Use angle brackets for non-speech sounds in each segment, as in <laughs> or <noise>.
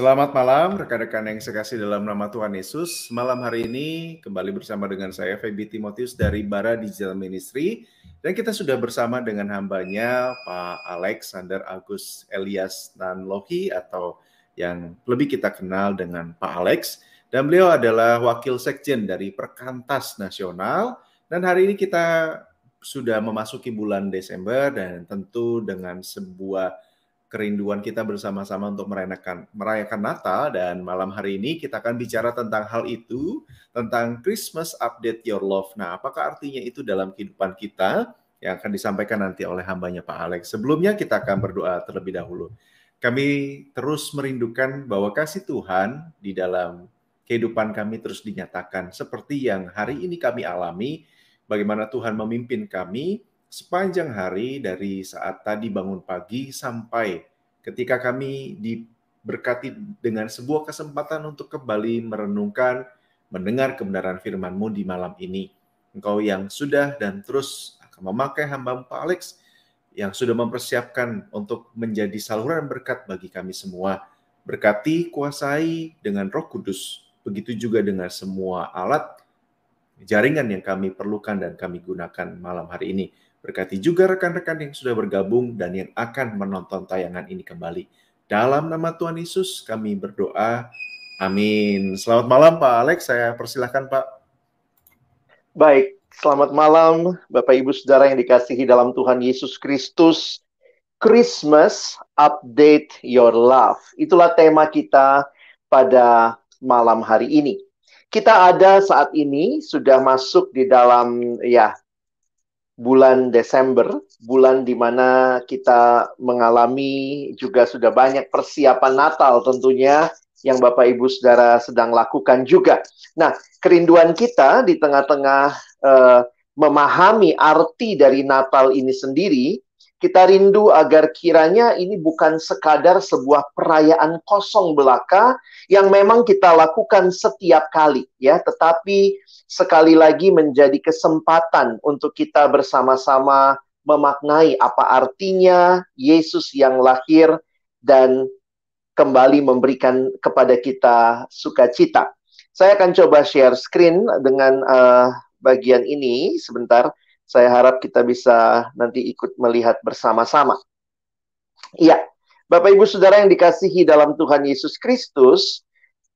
Selamat malam rekan-rekan yang saya kasih dalam nama Tuhan Yesus. Malam hari ini kembali bersama dengan saya Feby Timotius dari Bara Digital Ministry. Dan kita sudah bersama dengan hambanya Pak Alexander Agus Elias Nanlohi atau yang lebih kita kenal dengan Pak Alex. Dan beliau adalah wakil sekjen dari Perkantas Nasional. Dan hari ini kita sudah memasuki bulan Desember dan tentu dengan sebuah kerinduan kita bersama-sama untuk merayakan merayakan Natal dan malam hari ini kita akan bicara tentang hal itu tentang Christmas Update Your Love. Nah, apakah artinya itu dalam kehidupan kita yang akan disampaikan nanti oleh hambanya Pak Alex. Sebelumnya kita akan berdoa terlebih dahulu. Kami terus merindukan bahwa kasih Tuhan di dalam kehidupan kami terus dinyatakan seperti yang hari ini kami alami, bagaimana Tuhan memimpin kami sepanjang hari dari saat tadi bangun pagi sampai ketika kami diberkati dengan sebuah kesempatan untuk kembali merenungkan, mendengar kebenaran firman-Mu di malam ini. Engkau yang sudah dan terus akan memakai hamba Pak Alex yang sudah mempersiapkan untuk menjadi saluran berkat bagi kami semua. Berkati, kuasai dengan roh kudus. Begitu juga dengan semua alat jaringan yang kami perlukan dan kami gunakan malam hari ini. Berkati juga rekan-rekan yang sudah bergabung dan yang akan menonton tayangan ini kembali. Dalam nama Tuhan Yesus kami berdoa. Amin. Selamat malam Pak Alex, saya persilahkan Pak. Baik, selamat malam Bapak Ibu Saudara yang dikasihi dalam Tuhan Yesus Kristus. Christmas Update Your Love. Itulah tema kita pada malam hari ini. Kita ada saat ini sudah masuk di dalam ya bulan Desember, bulan di mana kita mengalami juga sudah banyak persiapan Natal tentunya yang Bapak Ibu Saudara sedang lakukan juga. Nah, kerinduan kita di tengah-tengah uh, memahami arti dari Natal ini sendiri kita rindu agar kiranya ini bukan sekadar sebuah perayaan kosong belaka yang memang kita lakukan setiap kali ya, tetapi sekali lagi menjadi kesempatan untuk kita bersama-sama memaknai apa artinya Yesus yang lahir dan kembali memberikan kepada kita sukacita. Saya akan coba share screen dengan uh, bagian ini sebentar. Saya harap kita bisa nanti ikut melihat bersama-sama. Iya, Bapak Ibu Saudara yang dikasihi dalam Tuhan Yesus Kristus,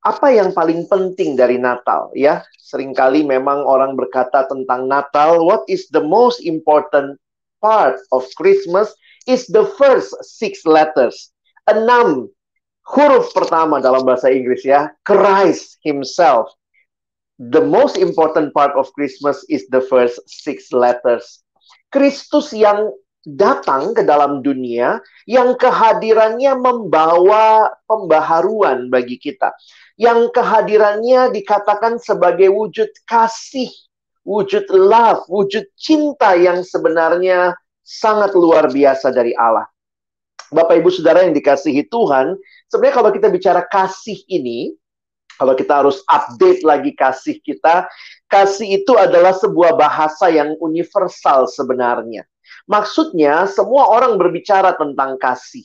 apa yang paling penting dari Natal ya? Seringkali memang orang berkata tentang Natal, what is the most important part of Christmas is the first six letters. Enam huruf pertama dalam bahasa Inggris ya, Christ himself the most important part of Christmas is the first six letters. Kristus yang datang ke dalam dunia yang kehadirannya membawa pembaharuan bagi kita. Yang kehadirannya dikatakan sebagai wujud kasih, wujud love, wujud cinta yang sebenarnya sangat luar biasa dari Allah. Bapak Ibu Saudara yang dikasihi Tuhan, sebenarnya kalau kita bicara kasih ini, kalau kita harus update lagi kasih kita, kasih itu adalah sebuah bahasa yang universal sebenarnya. Maksudnya, semua orang berbicara tentang kasih.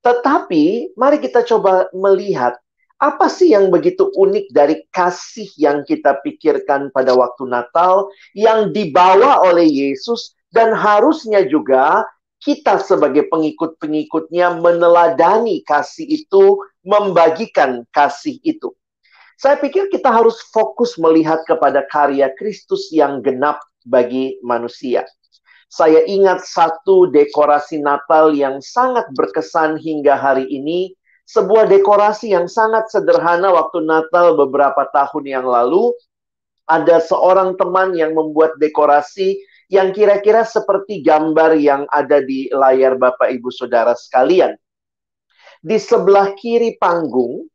Tetapi, mari kita coba melihat apa sih yang begitu unik dari kasih yang kita pikirkan pada waktu Natal yang dibawa oleh Yesus dan harusnya juga kita sebagai pengikut-pengikutnya meneladani kasih itu, membagikan kasih itu. Saya pikir kita harus fokus melihat kepada karya Kristus yang genap bagi manusia. Saya ingat satu dekorasi Natal yang sangat berkesan hingga hari ini. Sebuah dekorasi yang sangat sederhana waktu Natal beberapa tahun yang lalu. Ada seorang teman yang membuat dekorasi yang kira-kira seperti gambar yang ada di layar Bapak Ibu Saudara sekalian. Di sebelah kiri panggung,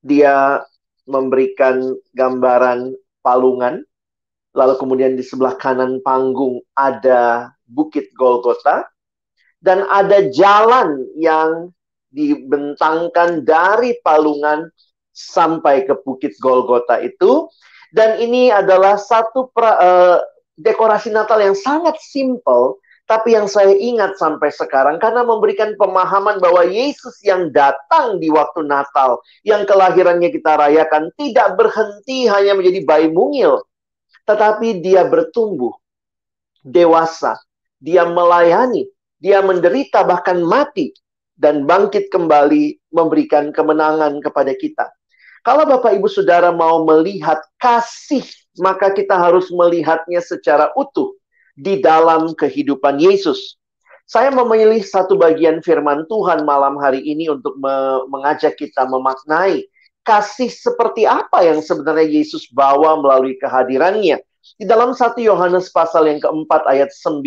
dia memberikan gambaran palungan, lalu kemudian di sebelah kanan panggung ada Bukit Golgota, dan ada jalan yang dibentangkan dari palungan sampai ke Bukit Golgota itu. Dan ini adalah satu pra, uh, dekorasi Natal yang sangat simple, tapi yang saya ingat sampai sekarang karena memberikan pemahaman bahwa Yesus yang datang di waktu Natal, yang kelahirannya kita rayakan, tidak berhenti hanya menjadi bayi mungil, tetapi dia bertumbuh, dewasa, dia melayani, dia menderita bahkan mati, dan bangkit kembali memberikan kemenangan kepada kita. Kalau Bapak Ibu Saudara mau melihat kasih, maka kita harus melihatnya secara utuh di dalam kehidupan Yesus. Saya memilih satu bagian firman Tuhan malam hari ini untuk me mengajak kita memaknai kasih seperti apa yang sebenarnya Yesus bawa melalui kehadirannya. Di dalam 1 Yohanes pasal yang keempat ayat 9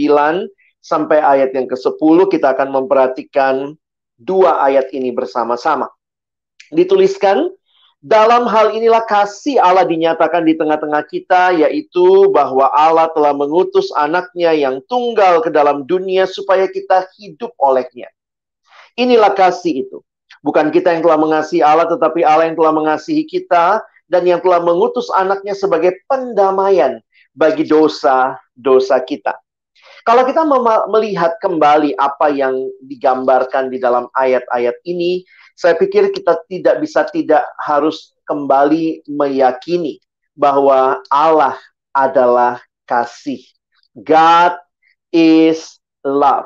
sampai ayat yang ke-10 kita akan memperhatikan dua ayat ini bersama-sama. Dituliskan, dalam hal inilah kasih Allah dinyatakan di tengah-tengah kita, yaitu bahwa Allah telah mengutus anaknya yang tunggal ke dalam dunia supaya kita hidup olehnya. Inilah kasih itu. Bukan kita yang telah mengasihi Allah, tetapi Allah yang telah mengasihi kita dan yang telah mengutus anaknya sebagai pendamaian bagi dosa-dosa kita. Kalau kita melihat kembali apa yang digambarkan di dalam ayat-ayat ini, saya pikir kita tidak bisa tidak harus kembali meyakini bahwa Allah adalah kasih. God is love.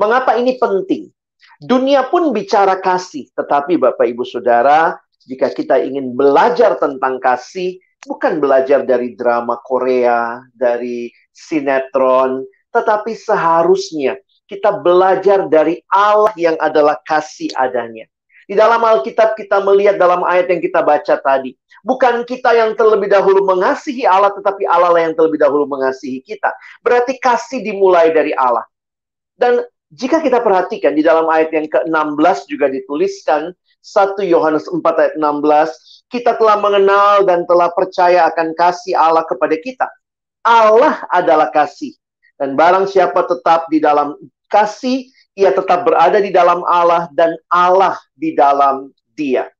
Mengapa ini penting? Dunia pun bicara kasih, tetapi Bapak Ibu Saudara, jika kita ingin belajar tentang kasih, bukan belajar dari drama Korea, dari sinetron, tetapi seharusnya kita belajar dari Allah yang adalah kasih adanya. Di dalam Alkitab kita melihat dalam ayat yang kita baca tadi. Bukan kita yang terlebih dahulu mengasihi Allah, tetapi Allah yang terlebih dahulu mengasihi kita. Berarti kasih dimulai dari Allah. Dan jika kita perhatikan di dalam ayat yang ke-16 juga dituliskan, 1 Yohanes 4 ayat 16, kita telah mengenal dan telah percaya akan kasih Allah kepada kita. Allah adalah kasih. Dan barang siapa tetap di dalam kasih, ia tetap berada di dalam Allah dan Allah di dalam dia.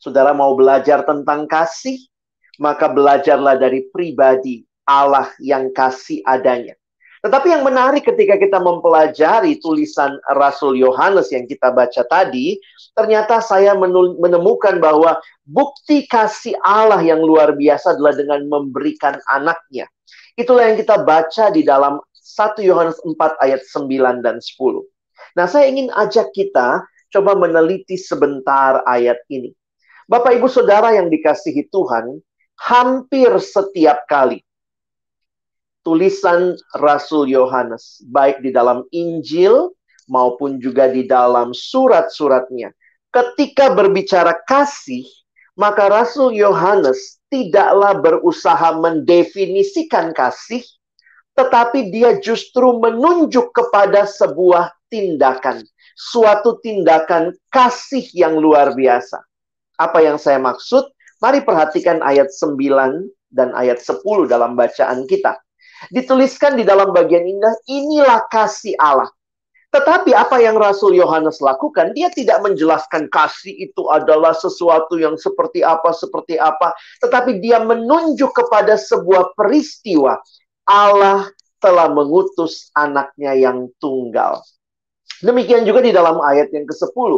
Saudara mau belajar tentang kasih, maka belajarlah dari pribadi Allah yang kasih adanya. Tetapi yang menarik ketika kita mempelajari tulisan Rasul Yohanes yang kita baca tadi, ternyata saya menemukan bahwa bukti kasih Allah yang luar biasa adalah dengan memberikan anaknya. Itulah yang kita baca di dalam 1 Yohanes 4 ayat 9 dan 10. Nah, saya ingin ajak kita coba meneliti sebentar ayat ini. Bapak Ibu Saudara yang dikasihi Tuhan, hampir setiap kali tulisan Rasul Yohanes, baik di dalam Injil maupun juga di dalam surat-suratnya, ketika berbicara kasih, maka Rasul Yohanes tidaklah berusaha mendefinisikan kasih, tetapi dia justru menunjuk kepada sebuah tindakan, suatu tindakan kasih yang luar biasa. Apa yang saya maksud? Mari perhatikan ayat 9 dan ayat 10 dalam bacaan kita. Dituliskan di dalam bagian indah, inilah kasih Allah. Tetapi apa yang Rasul Yohanes lakukan, dia tidak menjelaskan kasih itu adalah sesuatu yang seperti apa, seperti apa. Tetapi dia menunjuk kepada sebuah peristiwa Allah telah mengutus anaknya yang tunggal. Demikian juga di dalam ayat yang ke-10.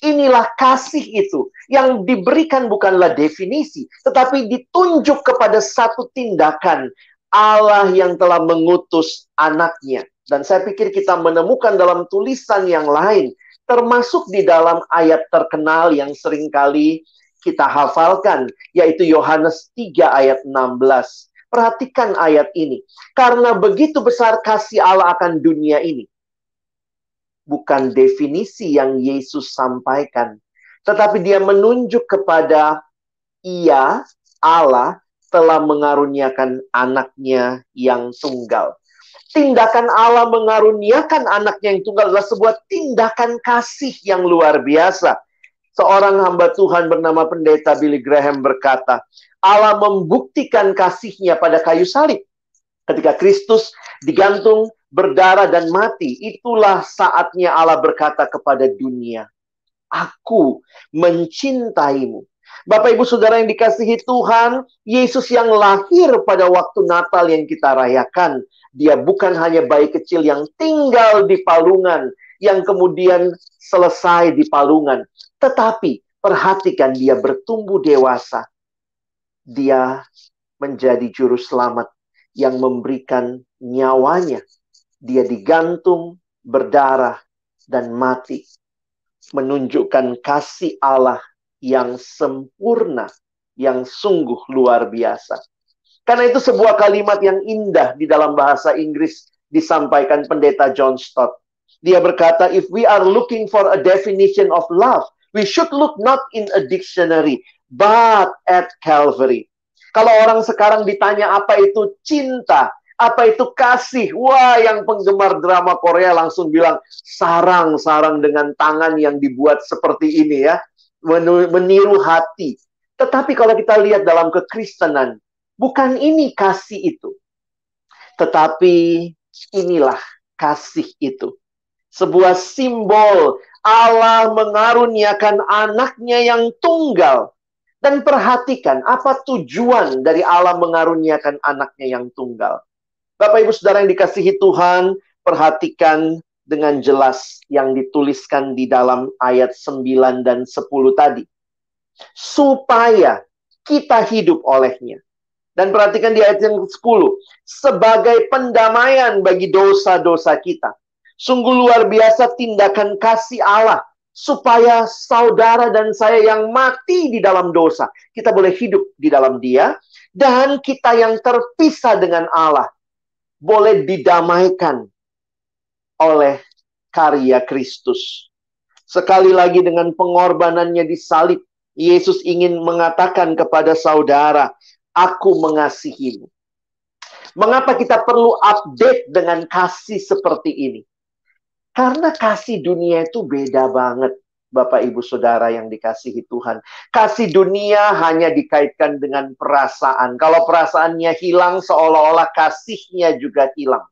Inilah kasih itu yang diberikan bukanlah definisi, tetapi ditunjuk kepada satu tindakan Allah yang telah mengutus anaknya. Dan saya pikir kita menemukan dalam tulisan yang lain, termasuk di dalam ayat terkenal yang sering kali kita hafalkan, yaitu Yohanes 3 ayat 16 Perhatikan ayat ini. Karena begitu besar kasih Allah akan dunia ini. Bukan definisi yang Yesus sampaikan. Tetapi dia menunjuk kepada ia, Allah, telah mengaruniakan anaknya yang tunggal. Tindakan Allah mengaruniakan anaknya yang tunggal adalah sebuah tindakan kasih yang luar biasa. Seorang hamba Tuhan bernama pendeta Billy Graham berkata, Allah membuktikan kasihnya pada kayu salib. Ketika Kristus digantung, berdarah dan mati, itulah saatnya Allah berkata kepada dunia, Aku mencintaimu Bapak Ibu Saudara yang dikasihi Tuhan, Yesus yang lahir pada waktu Natal yang kita rayakan, dia bukan hanya bayi kecil yang tinggal di palungan, yang kemudian selesai di palungan, tetapi perhatikan dia bertumbuh dewasa. Dia menjadi juru selamat yang memberikan nyawanya. Dia digantung, berdarah, dan mati. Menunjukkan kasih Allah yang sempurna, yang sungguh luar biasa. Karena itu sebuah kalimat yang indah di dalam bahasa Inggris disampaikan pendeta John Stott. Dia berkata, if we are looking for a definition of love, we should look not in a dictionary, but at Calvary. Kalau orang sekarang ditanya apa itu cinta, apa itu kasih? Wah, yang penggemar drama Korea langsung bilang sarang-sarang dengan tangan yang dibuat seperti ini ya meniru hati. Tetapi kalau kita lihat dalam kekristenan, bukan ini kasih itu. Tetapi inilah kasih itu. Sebuah simbol Allah mengaruniakan anaknya yang tunggal. Dan perhatikan apa tujuan dari Allah mengaruniakan anaknya yang tunggal. Bapak Ibu Saudara yang dikasihi Tuhan, perhatikan dengan jelas yang dituliskan di dalam ayat 9 dan 10 tadi. Supaya kita hidup olehnya. Dan perhatikan di ayat yang 10. Sebagai pendamaian bagi dosa-dosa kita. Sungguh luar biasa tindakan kasih Allah. Supaya saudara dan saya yang mati di dalam dosa. Kita boleh hidup di dalam dia. Dan kita yang terpisah dengan Allah. Boleh didamaikan oleh karya Kristus. Sekali lagi dengan pengorbanannya di salib, Yesus ingin mengatakan kepada saudara, aku mengasihimu. Mengapa kita perlu update dengan kasih seperti ini? Karena kasih dunia itu beda banget. Bapak Ibu Saudara yang dikasihi Tuhan. Kasih dunia hanya dikaitkan dengan perasaan. Kalau perasaannya hilang seolah-olah kasihnya juga hilang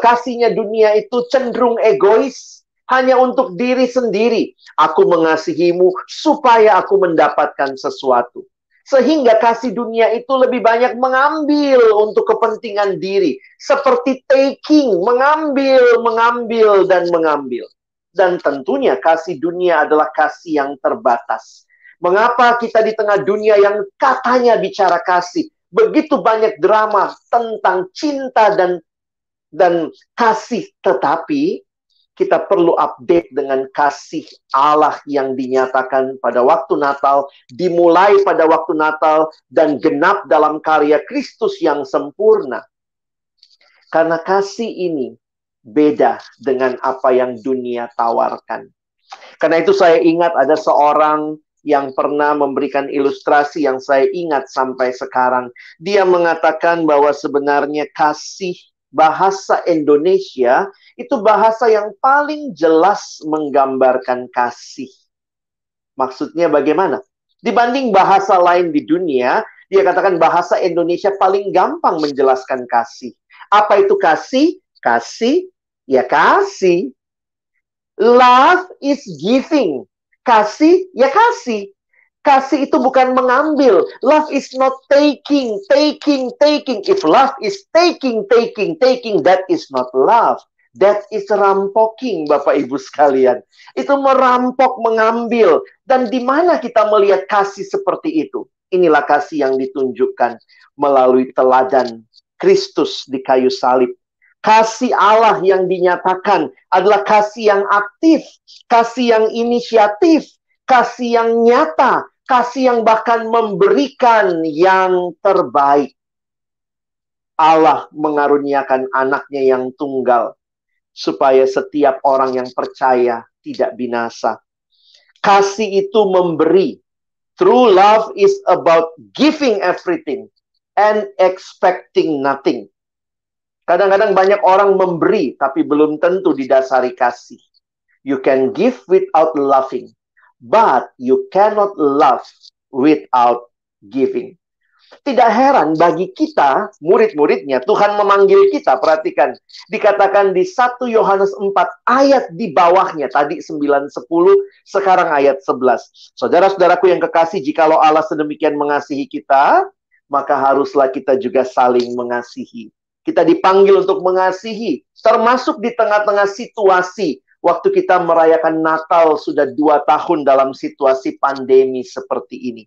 kasihnya dunia itu cenderung egois, hanya untuk diri sendiri. Aku mengasihimu supaya aku mendapatkan sesuatu. Sehingga kasih dunia itu lebih banyak mengambil untuk kepentingan diri. Seperti taking, mengambil, mengambil, dan mengambil. Dan tentunya kasih dunia adalah kasih yang terbatas. Mengapa kita di tengah dunia yang katanya bicara kasih, begitu banyak drama tentang cinta dan dan kasih, tetapi kita perlu update dengan kasih Allah yang dinyatakan pada waktu Natal, dimulai pada waktu Natal, dan genap dalam karya Kristus yang sempurna. Karena kasih ini beda dengan apa yang dunia tawarkan. Karena itu saya ingat ada seorang yang pernah memberikan ilustrasi yang saya ingat sampai sekarang. Dia mengatakan bahwa sebenarnya kasih bahasa Indonesia itu bahasa yang paling jelas menggambarkan kasih. Maksudnya bagaimana? Dibanding bahasa lain di dunia, dia katakan bahasa Indonesia paling gampang menjelaskan kasih. Apa itu kasih? Kasih, ya kasih. Love is giving. Kasih, ya kasih. Kasih itu bukan mengambil. Love is not taking, taking, taking. If love is taking, taking, taking, that is not love. That is rampoking, Bapak Ibu sekalian. Itu merampok, mengambil. Dan di mana kita melihat kasih seperti itu? Inilah kasih yang ditunjukkan melalui teladan Kristus di kayu salib. Kasih Allah yang dinyatakan adalah kasih yang aktif, kasih yang inisiatif, kasih yang nyata, kasih yang bahkan memberikan yang terbaik. Allah mengaruniakan anaknya yang tunggal supaya setiap orang yang percaya tidak binasa. Kasih itu memberi, True love is about giving everything and expecting nothing. Kadang-kadang banyak orang memberi, tapi belum tentu didasari kasih. You can give without loving, but you cannot love without giving. Tidak heran bagi kita, murid-muridnya, Tuhan memanggil kita, perhatikan. Dikatakan di 1 Yohanes 4 ayat di bawahnya, tadi 9, 10, sekarang ayat 11. Saudara-saudaraku yang kekasih, jikalau Allah sedemikian mengasihi kita, maka haruslah kita juga saling mengasihi. Kita dipanggil untuk mengasihi, termasuk di tengah-tengah situasi waktu kita merayakan Natal sudah dua tahun dalam situasi pandemi seperti ini.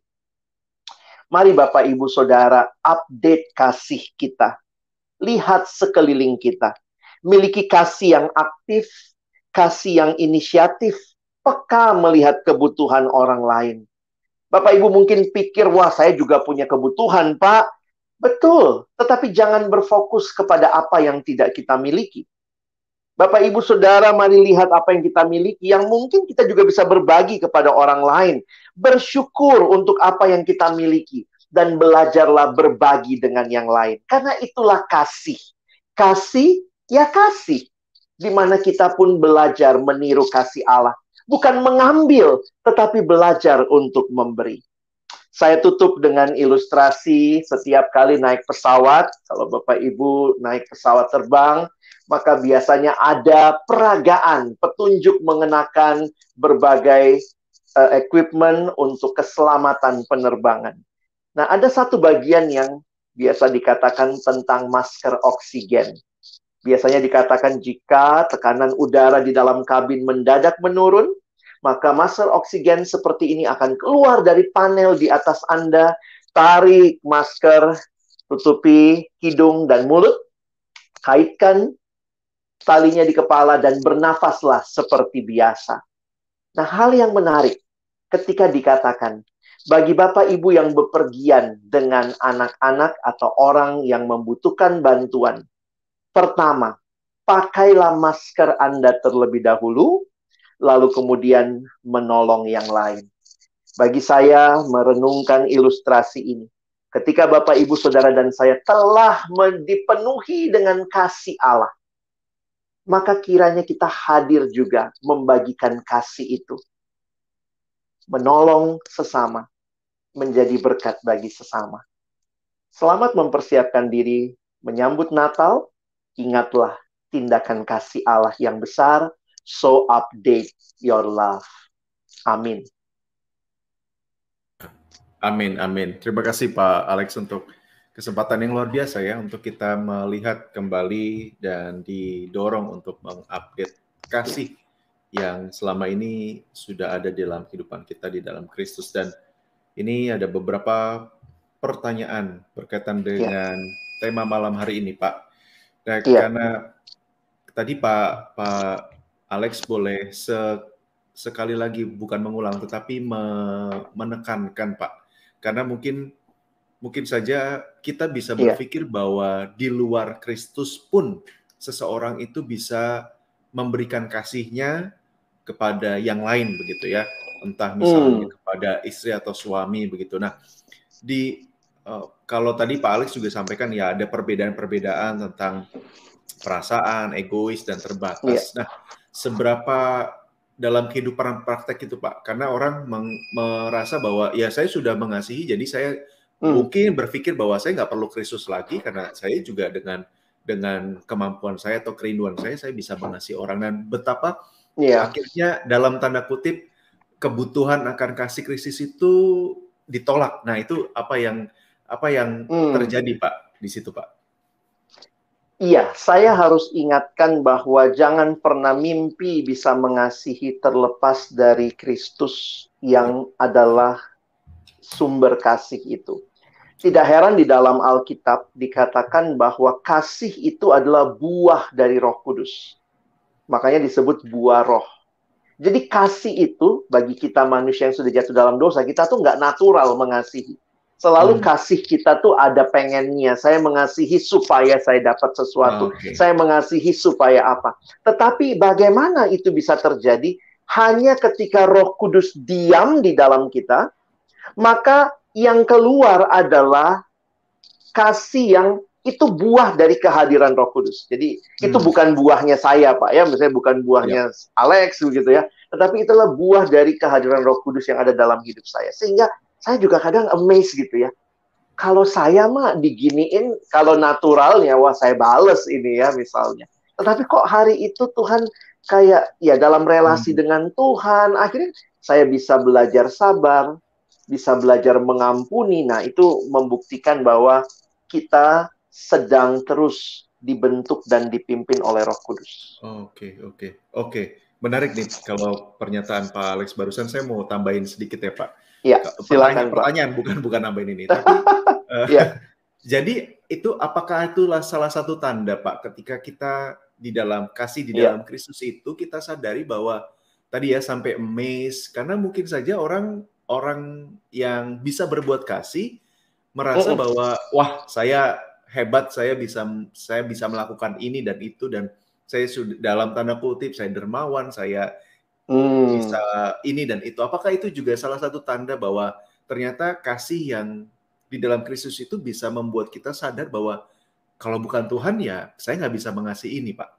Mari Bapak Ibu Saudara update kasih kita. Lihat sekeliling kita. Miliki kasih yang aktif, kasih yang inisiatif, peka melihat kebutuhan orang lain. Bapak Ibu mungkin pikir, wah saya juga punya kebutuhan Pak. Betul, tetapi jangan berfokus kepada apa yang tidak kita miliki. Bapak, ibu, saudara, mari lihat apa yang kita miliki, yang mungkin kita juga bisa berbagi kepada orang lain. Bersyukur untuk apa yang kita miliki, dan belajarlah berbagi dengan yang lain, karena itulah kasih. Kasih, ya kasih, di mana kita pun belajar meniru kasih Allah, bukan mengambil, tetapi belajar untuk memberi. Saya tutup dengan ilustrasi setiap kali naik pesawat. Kalau Bapak Ibu naik pesawat terbang, maka biasanya ada peragaan, petunjuk mengenakan berbagai uh, equipment untuk keselamatan penerbangan. Nah, ada satu bagian yang biasa dikatakan tentang masker oksigen. Biasanya dikatakan jika tekanan udara di dalam kabin mendadak menurun, maka masker oksigen seperti ini akan keluar dari panel di atas Anda, tarik masker, tutupi hidung dan mulut, kaitkan talinya di kepala dan bernafaslah seperti biasa. Nah, hal yang menarik ketika dikatakan bagi Bapak Ibu yang bepergian dengan anak-anak atau orang yang membutuhkan bantuan. Pertama, pakailah masker Anda terlebih dahulu lalu kemudian menolong yang lain. Bagi saya merenungkan ilustrasi ini. Ketika Bapak, Ibu, Saudara, dan saya telah dipenuhi dengan kasih Allah, maka kiranya kita hadir juga membagikan kasih itu. Menolong sesama, menjadi berkat bagi sesama. Selamat mempersiapkan diri menyambut Natal. Ingatlah tindakan kasih Allah yang besar so update your love. Amin. Amin, amin. Terima kasih Pak Alex untuk kesempatan yang luar biasa ya untuk kita melihat kembali dan didorong untuk mengupdate kasih yang selama ini sudah ada di dalam kehidupan kita di dalam Kristus dan ini ada beberapa pertanyaan berkaitan ya. dengan ya. tema malam hari ini Pak. Nah, ya. karena tadi Pak Pak Alex boleh se sekali lagi bukan mengulang tetapi me menekankan Pak. Karena mungkin mungkin saja kita bisa iya. berpikir yeah. bahwa di luar Kristus pun seseorang itu bisa memberikan kasihnya kepada yang lain begitu ya. Entah misalnya mm. kepada istri atau suami begitu. Nah, di uh, kalau tadi Pak Alex juga sampaikan ya ada perbedaan-perbedaan tentang perasaan, egois dan terbatas. Yeah. Nah, seberapa dalam kehidupan praktek itu Pak? Karena orang merasa bahwa ya saya sudah mengasihi, jadi saya hmm. mungkin berpikir bahwa saya nggak perlu Kristus lagi karena saya juga dengan dengan kemampuan saya atau kerinduan saya saya bisa mengasihi orang dan betapa yeah. akhirnya dalam tanda kutip kebutuhan akan kasih Kristus itu ditolak. Nah itu apa yang apa yang hmm. terjadi Pak di situ Pak? Iya, saya harus ingatkan bahwa jangan pernah mimpi bisa mengasihi terlepas dari Kristus yang adalah sumber kasih itu. Tidak heran di dalam Alkitab dikatakan bahwa kasih itu adalah buah dari Roh Kudus. Makanya disebut buah roh. Jadi kasih itu bagi kita manusia yang sudah jatuh dalam dosa, kita tuh nggak natural mengasihi. Selalu hmm. kasih kita tuh ada pengennya. Saya mengasihi supaya saya dapat sesuatu. Okay. Saya mengasihi supaya apa. Tetapi bagaimana itu bisa terjadi? Hanya ketika roh kudus diam di dalam kita. maka yang keluar adalah kasih yang itu buah dari kehadiran Roh Kudus. Jadi hmm. itu bukan buahnya saya, Pak ya, misalnya bukan buahnya ya. Alex begitu ya, tetapi itulah buah dari kehadiran Roh Kudus yang ada dalam hidup saya. Sehingga saya juga kadang amazed gitu ya. Kalau saya mah diginiin, kalau naturalnya wah saya bales ini ya misalnya. Tetapi kok hari itu Tuhan kayak ya dalam relasi hmm. dengan Tuhan, akhirnya saya bisa belajar sabar, bisa belajar mengampuni. Nah, itu membuktikan bahwa kita sedang terus dibentuk dan dipimpin oleh Roh Kudus. Oke, okay, oke, okay, oke. Okay. Menarik nih kalau pernyataan Pak Alex barusan saya mau tambahin sedikit ya, Pak. Iya, silakan, pertanyaan, pertanyaan bukan bukan nambahin ini, <laughs> tapi uh, ya. <laughs> jadi itu apakah itulah salah satu tanda, Pak, ketika kita di dalam kasih di dalam ya. Kristus itu kita sadari bahwa tadi ya sampai amazed karena mungkin saja orang orang yang bisa berbuat kasih merasa uh -uh. bahwa wah saya hebat saya bisa saya bisa melakukan ini dan itu dan saya sudah dalam tanda kutip saya dermawan saya hmm. bisa ini dan itu apakah itu juga salah satu tanda bahwa ternyata kasih yang di dalam Kristus itu bisa membuat kita sadar bahwa kalau bukan Tuhan ya saya nggak bisa mengasihi ini pak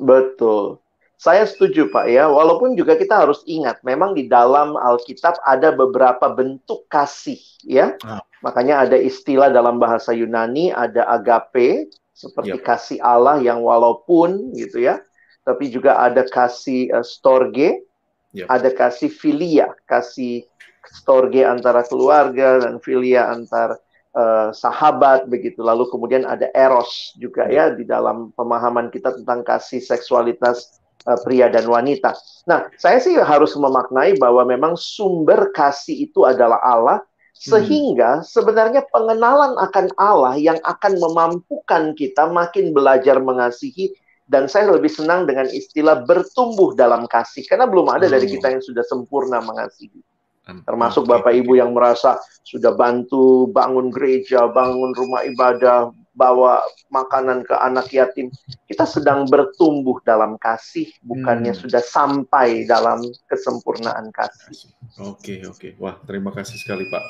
betul saya setuju Pak ya, walaupun juga kita harus ingat, memang di dalam Alkitab ada beberapa bentuk kasih ya. Ah. Makanya ada istilah dalam bahasa Yunani, ada agape, seperti yep. kasih Allah yang walaupun gitu ya, tapi juga ada kasih uh, storge, yep. ada kasih filia, kasih storge antara keluarga dan filia antar uh, sahabat begitu. Lalu kemudian ada eros juga ya di dalam pemahaman kita tentang kasih seksualitas uh, pria dan wanita. Nah, saya sih harus memaknai bahwa memang sumber kasih itu adalah Allah, sehingga hmm. sebenarnya pengenalan akan Allah yang akan memampukan kita makin belajar mengasihi dan saya lebih senang dengan istilah bertumbuh dalam kasih karena belum ada dari oh. kita yang sudah sempurna mengasihi. Termasuk Bapak Ibu yang merasa sudah bantu bangun gereja, bangun rumah ibadah, bawa makanan ke anak yatim. Kita sedang bertumbuh dalam kasih, bukannya hmm. sudah sampai dalam kesempurnaan kasih. Oke, oke. Wah, terima kasih sekali, Pak.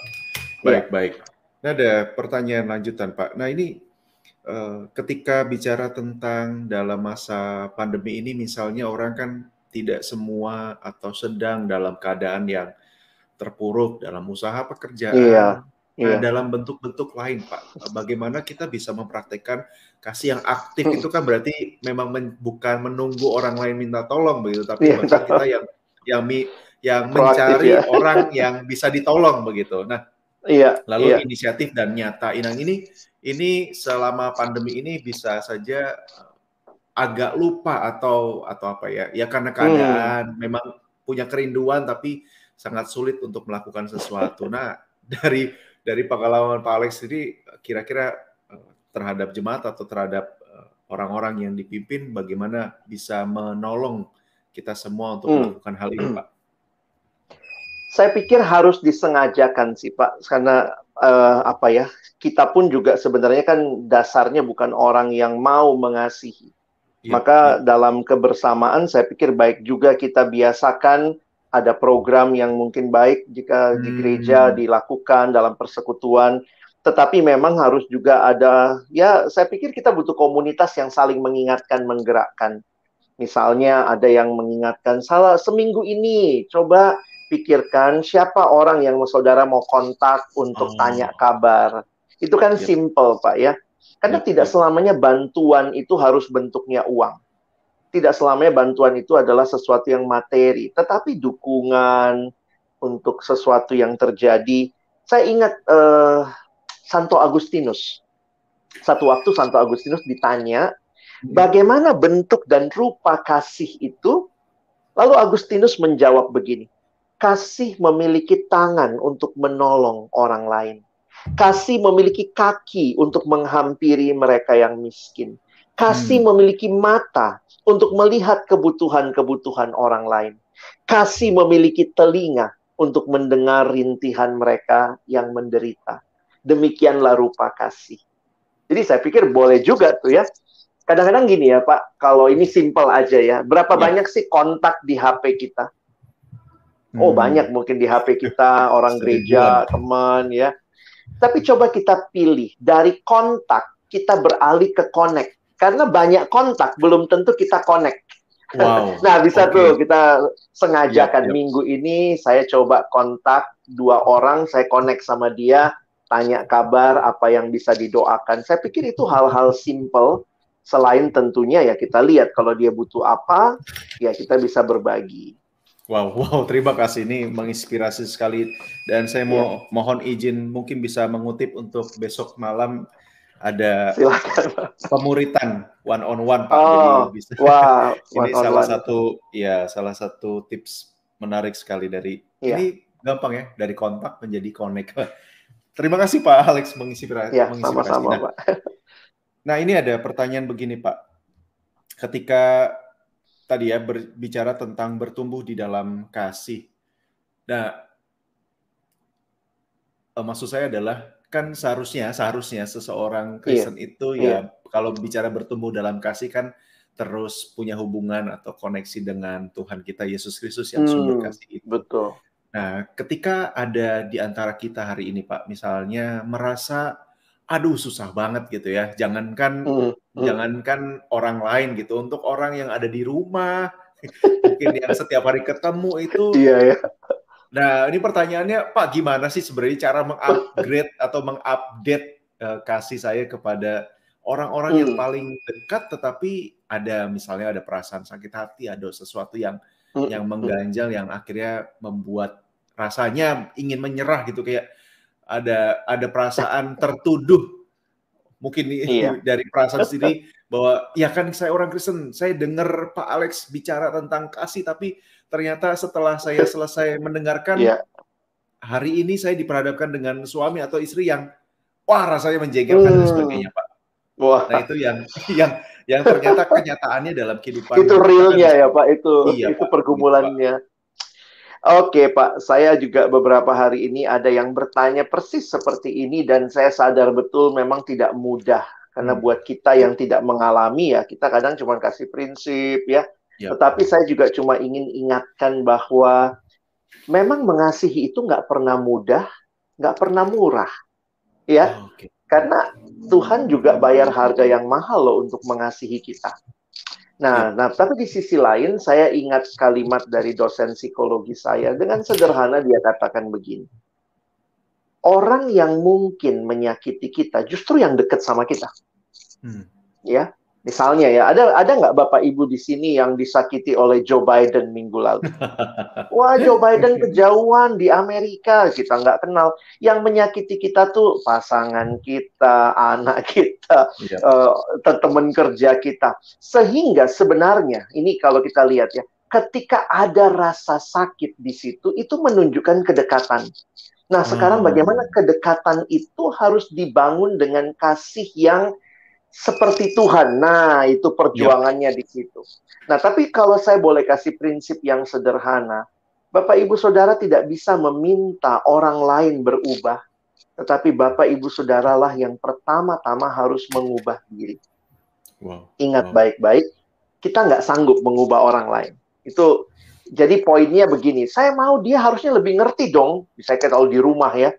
Baik, ya. baik. Nah, ada pertanyaan lanjutan, Pak. Nah, ini uh, ketika bicara tentang dalam masa pandemi ini, misalnya orang kan tidak semua atau sedang dalam keadaan yang terpuruk dalam usaha pekerjaan, iya Nah, iya. dalam bentuk-bentuk lain, Pak, bagaimana kita bisa mempraktekkan kasih yang aktif itu kan berarti memang men, bukan menunggu orang lain minta tolong begitu, tapi iya. kita yang yang mi, yang mencari ya. <laughs> orang yang bisa ditolong begitu. Nah, iya, lalu iya. inisiatif dan nyata inang ini ini selama pandemi ini bisa saja agak lupa atau atau apa ya? Ya karena keadaan hmm. memang punya kerinduan tapi sangat sulit untuk melakukan sesuatu. Nah, dari dari pengalaman Pak Alex sendiri kira-kira eh, terhadap jemaat atau terhadap eh, orang-orang yang dipimpin bagaimana bisa menolong kita semua untuk hmm. melakukan hal ini, Pak? Saya pikir harus disengajakan sih, Pak, karena uh, apa ya? Kita pun juga sebenarnya kan dasarnya bukan orang yang mau mengasihi. Ya, Maka ya. dalam kebersamaan saya pikir baik juga kita biasakan ada program yang mungkin baik jika di gereja hmm. dilakukan dalam persekutuan, tetapi memang harus juga ada ya saya pikir kita butuh komunitas yang saling mengingatkan, menggerakkan. Misalnya ada yang mengingatkan salah seminggu ini coba pikirkan siapa orang yang saudara mau kontak untuk oh. tanya kabar. Itu kan yep. simple, Pak ya. Karena yep. tidak selamanya bantuan itu harus bentuknya uang tidak selamanya bantuan itu adalah sesuatu yang materi, tetapi dukungan untuk sesuatu yang terjadi. Saya ingat uh, Santo Agustinus. Satu waktu Santo Agustinus ditanya, hmm. bagaimana bentuk dan rupa kasih itu? Lalu Agustinus menjawab begini, kasih memiliki tangan untuk menolong orang lain. Kasih memiliki kaki untuk menghampiri mereka yang miskin. Kasih hmm. memiliki mata untuk melihat kebutuhan-kebutuhan orang lain. Kasih memiliki telinga untuk mendengar rintihan mereka yang menderita. Demikianlah rupa kasih. Jadi saya pikir boleh juga tuh ya. Kadang-kadang gini ya Pak, kalau ini simpel aja ya. Berapa ya. banyak sih kontak di HP kita? Oh, hmm. banyak mungkin di HP kita, <laughs> orang gereja, teman ya. Tapi coba kita pilih dari kontak kita beralih ke connect. Karena banyak kontak belum tentu kita connect. Wow. <laughs> nah, bisa okay. tuh kita sengajakan yep, yep. minggu ini saya coba kontak dua orang, saya connect sama dia, tanya kabar apa yang bisa didoakan. Saya pikir itu hal-hal simple selain tentunya ya kita lihat kalau dia butuh apa, ya kita bisa berbagi. Wow, wow, terima kasih ini menginspirasi sekali dan saya mau yeah. mohon izin mungkin bisa mengutip untuk besok malam ada Silakan. pemuritan one on one Pak. Oh, Jadi bisa wow, <laughs> ini on salah one. satu ya salah satu tips menarik sekali dari yeah. ini gampang ya dari kontak menjadi connect. <laughs> Terima kasih Pak Alex menginspirasi. Ya, sama-sama nah, Pak. <laughs> Nah, ini ada pertanyaan begini Pak. Ketika tadi ya berbicara tentang bertumbuh di dalam kasih. Nah, eh, maksud saya adalah kan seharusnya seharusnya seseorang iya. Kristen yeah. itu ya yeah. kalau bicara bertumbuh dalam kasih kan terus punya hubungan atau koneksi dengan Tuhan kita Yesus Kristus yang hmm, sumber kasih itu. Betul. Nah, ketika ada di antara kita hari ini Pak, misalnya merasa aduh susah banget gitu ya. Jangankan mm, mm. jangankan orang lain gitu, untuk orang yang ada di rumah, <laughs> mungkin yang setiap hari ketemu itu. Iya ya. Nah, ini pertanyaannya, Pak, gimana sih sebenarnya cara mengupgrade atau mengupdate uh, kasih saya kepada orang-orang mm. yang paling dekat, tetapi ada misalnya ada perasaan sakit hati, ada sesuatu yang mm. yang mengganjal, yang akhirnya membuat rasanya ingin menyerah gitu kayak ada ada perasaan tertuduh mungkin iya. <laughs> dari perasaan sendiri bahwa ya kan saya orang Kristen, saya dengar Pak Alex bicara tentang kasih tapi ternyata setelah saya selesai mendengarkan iya. hari ini saya diperhadapkan dengan suami atau istri yang wah rasanya menjengkelkan hmm. dan sebagainya Pak. Wah. Nah itu yang <laughs> yang yang ternyata kenyataannya dalam kehidupan itu realnya ya Pak itu iya, itu Pak, pergumulannya. Pak. Oke Pak, saya juga beberapa hari ini ada yang bertanya persis seperti ini dan saya sadar betul memang tidak mudah karena hmm. buat kita yang tidak mengalami ya kita kadang cuma kasih prinsip ya. Ya. Tetapi saya juga cuma ingin ingatkan bahwa memang mengasihi itu nggak pernah mudah, nggak pernah murah, ya. Oh, okay. Karena Tuhan juga bayar harga yang mahal loh untuk mengasihi kita. Nah, ya. nah, tapi di sisi lain saya ingat kalimat dari dosen psikologi saya dengan sederhana dia katakan begini. Orang yang mungkin menyakiti kita justru yang dekat sama kita. Hmm. Ya, Misalnya ya, ada ada nggak Bapak Ibu di sini yang disakiti oleh Joe Biden minggu lalu? <laughs> Wah, Joe Biden kejauhan di Amerika, kita nggak kenal. Yang menyakiti kita tuh pasangan kita, anak kita, ya. uh, teman kerja kita. Sehingga sebenarnya, ini kalau kita lihat ya, ketika ada rasa sakit di situ, itu menunjukkan kedekatan. Nah, sekarang hmm. bagaimana kedekatan itu harus dibangun dengan kasih yang seperti Tuhan. Nah, itu perjuangannya ya. di situ. Nah, tapi kalau saya boleh kasih prinsip yang sederhana, Bapak Ibu Saudara tidak bisa meminta orang lain berubah, tetapi Bapak Ibu Saudara lah yang pertama-tama harus mengubah diri. Wow. Ingat baik-baik, kita nggak sanggup mengubah orang lain. Itu jadi poinnya begini, saya mau dia harusnya lebih ngerti dong, misalnya kalau di rumah ya,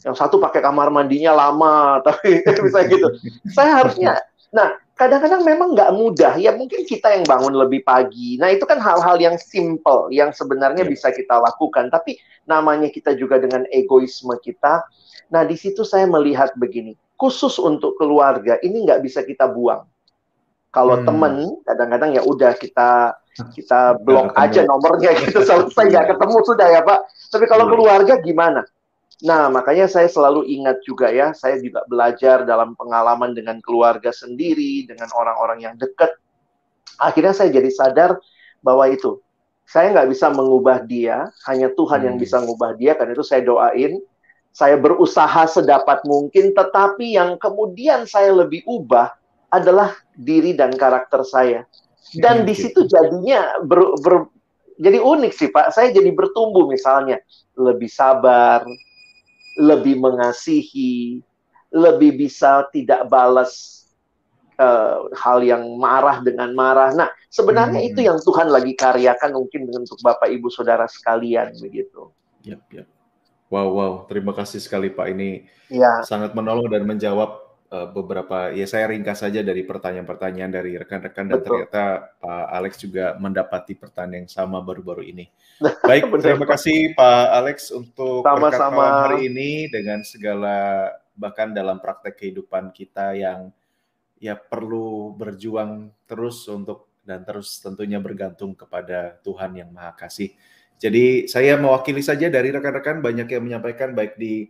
yang satu pakai kamar mandinya lama, <laughs> tapi bisa gitu. Saya harusnya, nah kadang-kadang memang nggak mudah. Ya mungkin kita yang bangun lebih pagi. Nah itu kan hal-hal yang simple, yang sebenarnya yeah. bisa kita lakukan. Tapi namanya kita juga dengan egoisme kita. Nah di situ saya melihat begini, khusus untuk keluarga ini nggak bisa kita buang. Kalau hmm. teman, kadang-kadang ya udah kita kita blok aja nomornya gitu <laughs> selesai nggak ketemu sudah ya Pak. Tapi kalau iya. keluarga gimana? Nah, makanya saya selalu ingat juga ya, saya juga belajar dalam pengalaman dengan keluarga sendiri, dengan orang-orang yang dekat. Akhirnya saya jadi sadar bahwa itu, saya nggak bisa mengubah dia, hanya Tuhan hmm. yang bisa mengubah dia, karena itu saya doain, saya berusaha sedapat mungkin, tetapi yang kemudian saya lebih ubah adalah diri dan karakter saya. Dan di situ jadinya ber, ber, jadi unik sih Pak, saya jadi bertumbuh misalnya, lebih sabar, lebih mengasihi, lebih bisa tidak balas uh, hal yang marah dengan marah. Nah, Sebenarnya hmm. itu yang Tuhan lagi karyakan mungkin untuk Bapak Ibu Saudara sekalian begitu. Yap, yap. Wow, wow. Terima kasih sekali Pak. Ini ya. sangat menolong dan menjawab beberapa, ya saya ringkas saja dari pertanyaan-pertanyaan dari rekan-rekan dan ternyata Pak Alex juga mendapati pertanyaan yang sama baru-baru ini. <laughs> Baik, terima kasih Pak Alex untuk sama-sama hari ini dengan segala bahkan dalam praktek kehidupan kita yang ya perlu berjuang terus untuk dan terus tentunya bergantung kepada Tuhan yang Maha Kasih. Jadi saya mewakili saja dari rekan-rekan banyak yang menyampaikan baik di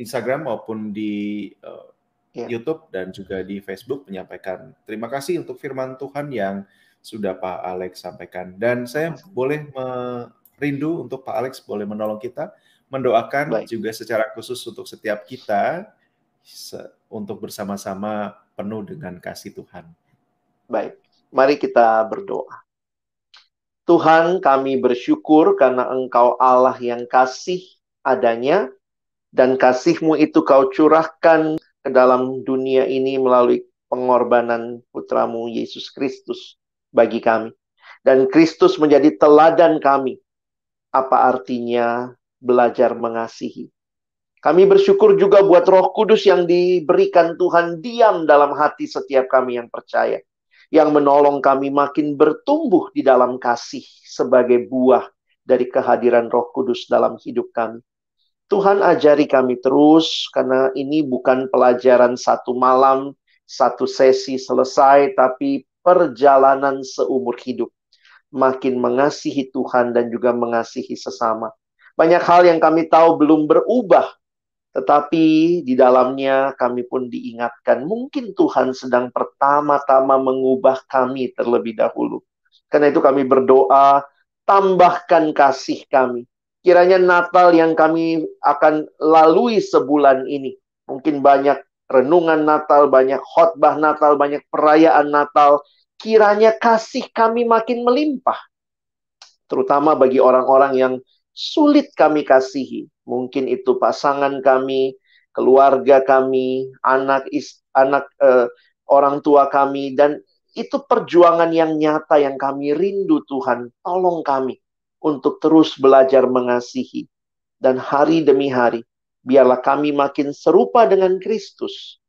Instagram maupun di uh, yeah. YouTube dan juga di Facebook menyampaikan terima kasih untuk firman Tuhan yang sudah Pak Alex sampaikan dan saya boleh merindu untuk Pak Alex boleh menolong kita mendoakan baik. juga secara khusus untuk setiap kita untuk bersama-sama penuh dengan kasih Tuhan. Baik. Mari kita berdoa. Tuhan, kami bersyukur karena Engkau Allah yang kasih adanya, dan kasih-Mu itu Kau curahkan ke dalam dunia ini melalui pengorbanan putramu Yesus Kristus bagi kami. Dan Kristus menjadi teladan kami. Apa artinya belajar mengasihi? Kami bersyukur juga buat roh kudus yang diberikan Tuhan diam dalam hati setiap kami yang percaya yang menolong kami makin bertumbuh di dalam kasih sebagai buah dari kehadiran Roh Kudus dalam hidup kami. Tuhan ajari kami terus karena ini bukan pelajaran satu malam, satu sesi selesai, tapi perjalanan seumur hidup. Makin mengasihi Tuhan dan juga mengasihi sesama. Banyak hal yang kami tahu belum berubah tetapi di dalamnya kami pun diingatkan, mungkin Tuhan sedang pertama-tama mengubah kami terlebih dahulu. Karena itu kami berdoa, tambahkan kasih kami. Kiranya Natal yang kami akan lalui sebulan ini, mungkin banyak renungan Natal, banyak khotbah Natal, banyak perayaan Natal, kiranya kasih kami makin melimpah. Terutama bagi orang-orang yang sulit kami kasihi. Mungkin itu pasangan kami, keluarga kami, anak anak uh, orang tua kami dan itu perjuangan yang nyata yang kami rindu Tuhan. Tolong kami untuk terus belajar mengasihi dan hari demi hari biarlah kami makin serupa dengan Kristus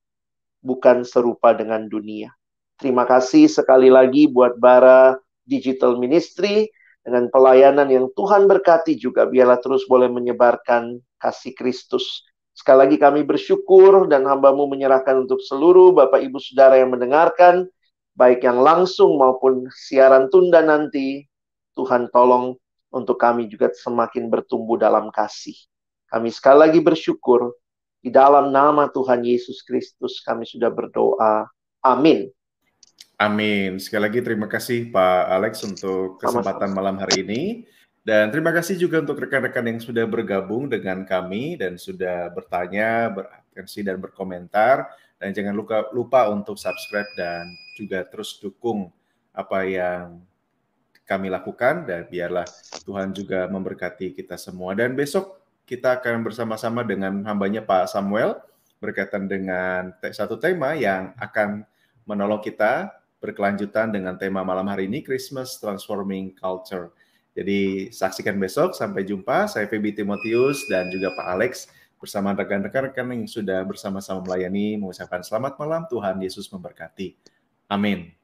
bukan serupa dengan dunia. Terima kasih sekali lagi buat Bara Digital Ministry dengan pelayanan yang Tuhan berkati juga biarlah terus boleh menyebarkan kasih Kristus. Sekali lagi kami bersyukur dan hambamu menyerahkan untuk seluruh Bapak Ibu Saudara yang mendengarkan, baik yang langsung maupun siaran tunda nanti, Tuhan tolong untuk kami juga semakin bertumbuh dalam kasih. Kami sekali lagi bersyukur, di dalam nama Tuhan Yesus Kristus kami sudah berdoa. Amin. Amin. Sekali lagi terima kasih Pak Alex untuk kesempatan malam hari ini. Dan terima kasih juga untuk rekan-rekan yang sudah bergabung dengan kami dan sudah bertanya, beratensi dan berkomentar. Dan jangan lupa, lupa untuk subscribe dan juga terus dukung apa yang kami lakukan dan biarlah Tuhan juga memberkati kita semua. Dan besok kita akan bersama-sama dengan hambanya Pak Samuel berkaitan dengan satu tema yang akan menolong kita berkelanjutan dengan tema malam hari ini Christmas Transforming Culture. Jadi saksikan besok. Sampai jumpa. Saya Feby Timotius dan juga Pak Alex bersama rekan-rekan yang sudah bersama-sama melayani mengucapkan selamat malam. Tuhan Yesus memberkati. Amin.